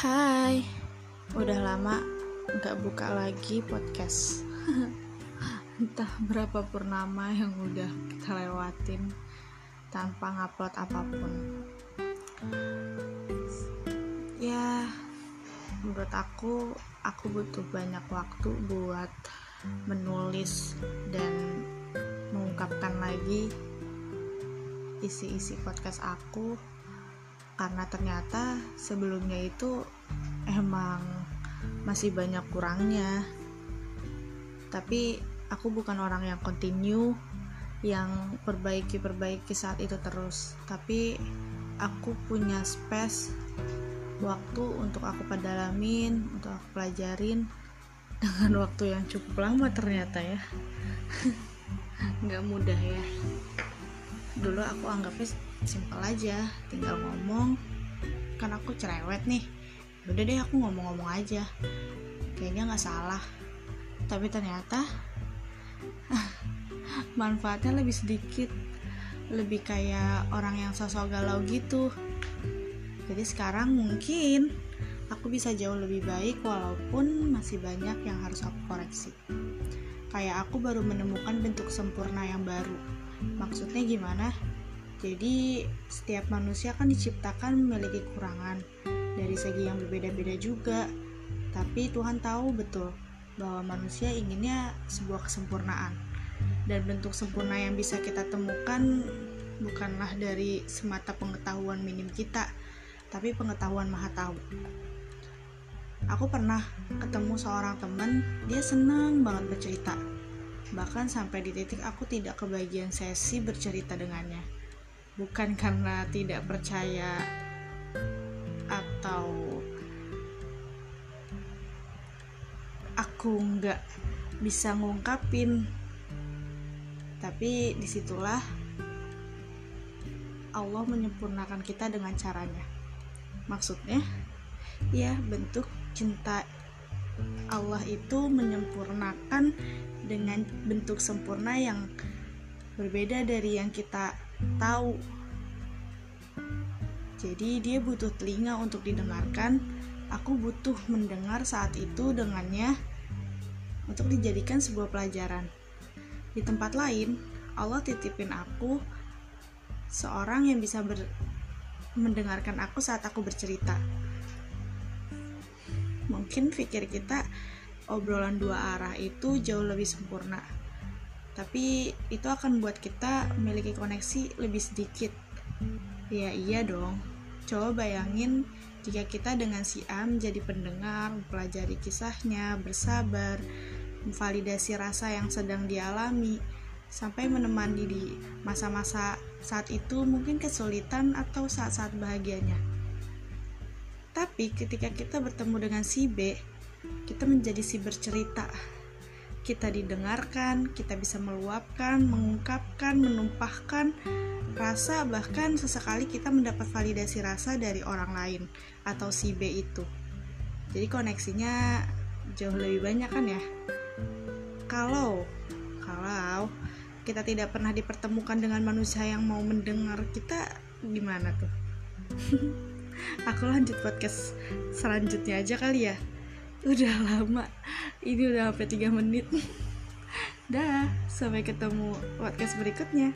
Hai, udah lama nggak buka lagi podcast. Entah berapa purnama yang udah kita lewatin tanpa ngupload apa pun. Ya, menurut aku, aku butuh banyak waktu buat menulis dan mengungkapkan lagi isi-isi podcast aku karena ternyata sebelumnya itu emang masih banyak kurangnya. Tapi aku bukan orang yang continue yang perbaiki-perbaiki saat itu terus. Tapi aku punya space waktu untuk aku pedalamin untuk aku pelajarin dengan waktu yang cukup lama ternyata ya. Nggak mudah ya dulu aku anggapnya simpel aja tinggal ngomong. Kan aku cerewet nih. Udah deh aku ngomong-ngomong aja. Kayaknya nggak salah. Tapi ternyata manfaatnya lebih sedikit. Lebih kayak orang yang sosok galau gitu. Jadi sekarang mungkin aku bisa jauh lebih baik walaupun masih banyak yang harus aku koreksi. Kayak aku baru menemukan bentuk sempurna yang baru maksudnya gimana? Jadi setiap manusia kan diciptakan memiliki kekurangan dari segi yang berbeda-beda juga. Tapi Tuhan tahu betul bahwa manusia inginnya sebuah kesempurnaan. Dan bentuk sempurna yang bisa kita temukan bukanlah dari semata pengetahuan minim kita tapi pengetahuan maha tahu. Aku pernah ketemu seorang teman dia senang banget bercerita bahkan sampai di titik aku tidak kebagian sesi bercerita dengannya. Bukan karena tidak percaya atau aku nggak bisa ngungkapin. Tapi di situlah Allah menyempurnakan kita dengan caranya. Maksudnya ya bentuk cinta Allah itu menyempurnakan dengan bentuk sempurna yang berbeda dari yang kita tahu. Jadi dia butuh telinga untuk didengarkan. Aku butuh mendengar saat itu dengannya untuk dijadikan sebuah pelajaran. Di tempat lain, Allah titipin aku seorang yang bisa ber mendengarkan aku saat aku bercerita. Mungkin pikir kita obrolan dua arah itu jauh lebih sempurna. Tapi itu akan buat kita memiliki koneksi lebih sedikit. Ya iya dong. Coba bayangin jika kita dengan si A menjadi pendengar, mempelajari kisahnya, bersabar, memvalidasi rasa yang sedang dialami, sampai menemani di masa-masa saat itu mungkin kesulitan atau saat-saat bahagianya. Tapi ketika kita bertemu dengan si B, kita menjadi si bercerita. Kita didengarkan, kita bisa meluapkan, mengungkapkan, menumpahkan rasa, bahkan sesekali kita mendapat validasi rasa dari orang lain atau si B itu. Jadi koneksinya jauh lebih banyak kan ya? kalau kalau kita tidak pernah dipertemukan dengan manusia yang mau mendengar kita gimana tuh aku lanjut podcast selanjutnya aja kali ya. Udah lama. Ini udah sampai 3 menit. Dah sampai ketemu podcast berikutnya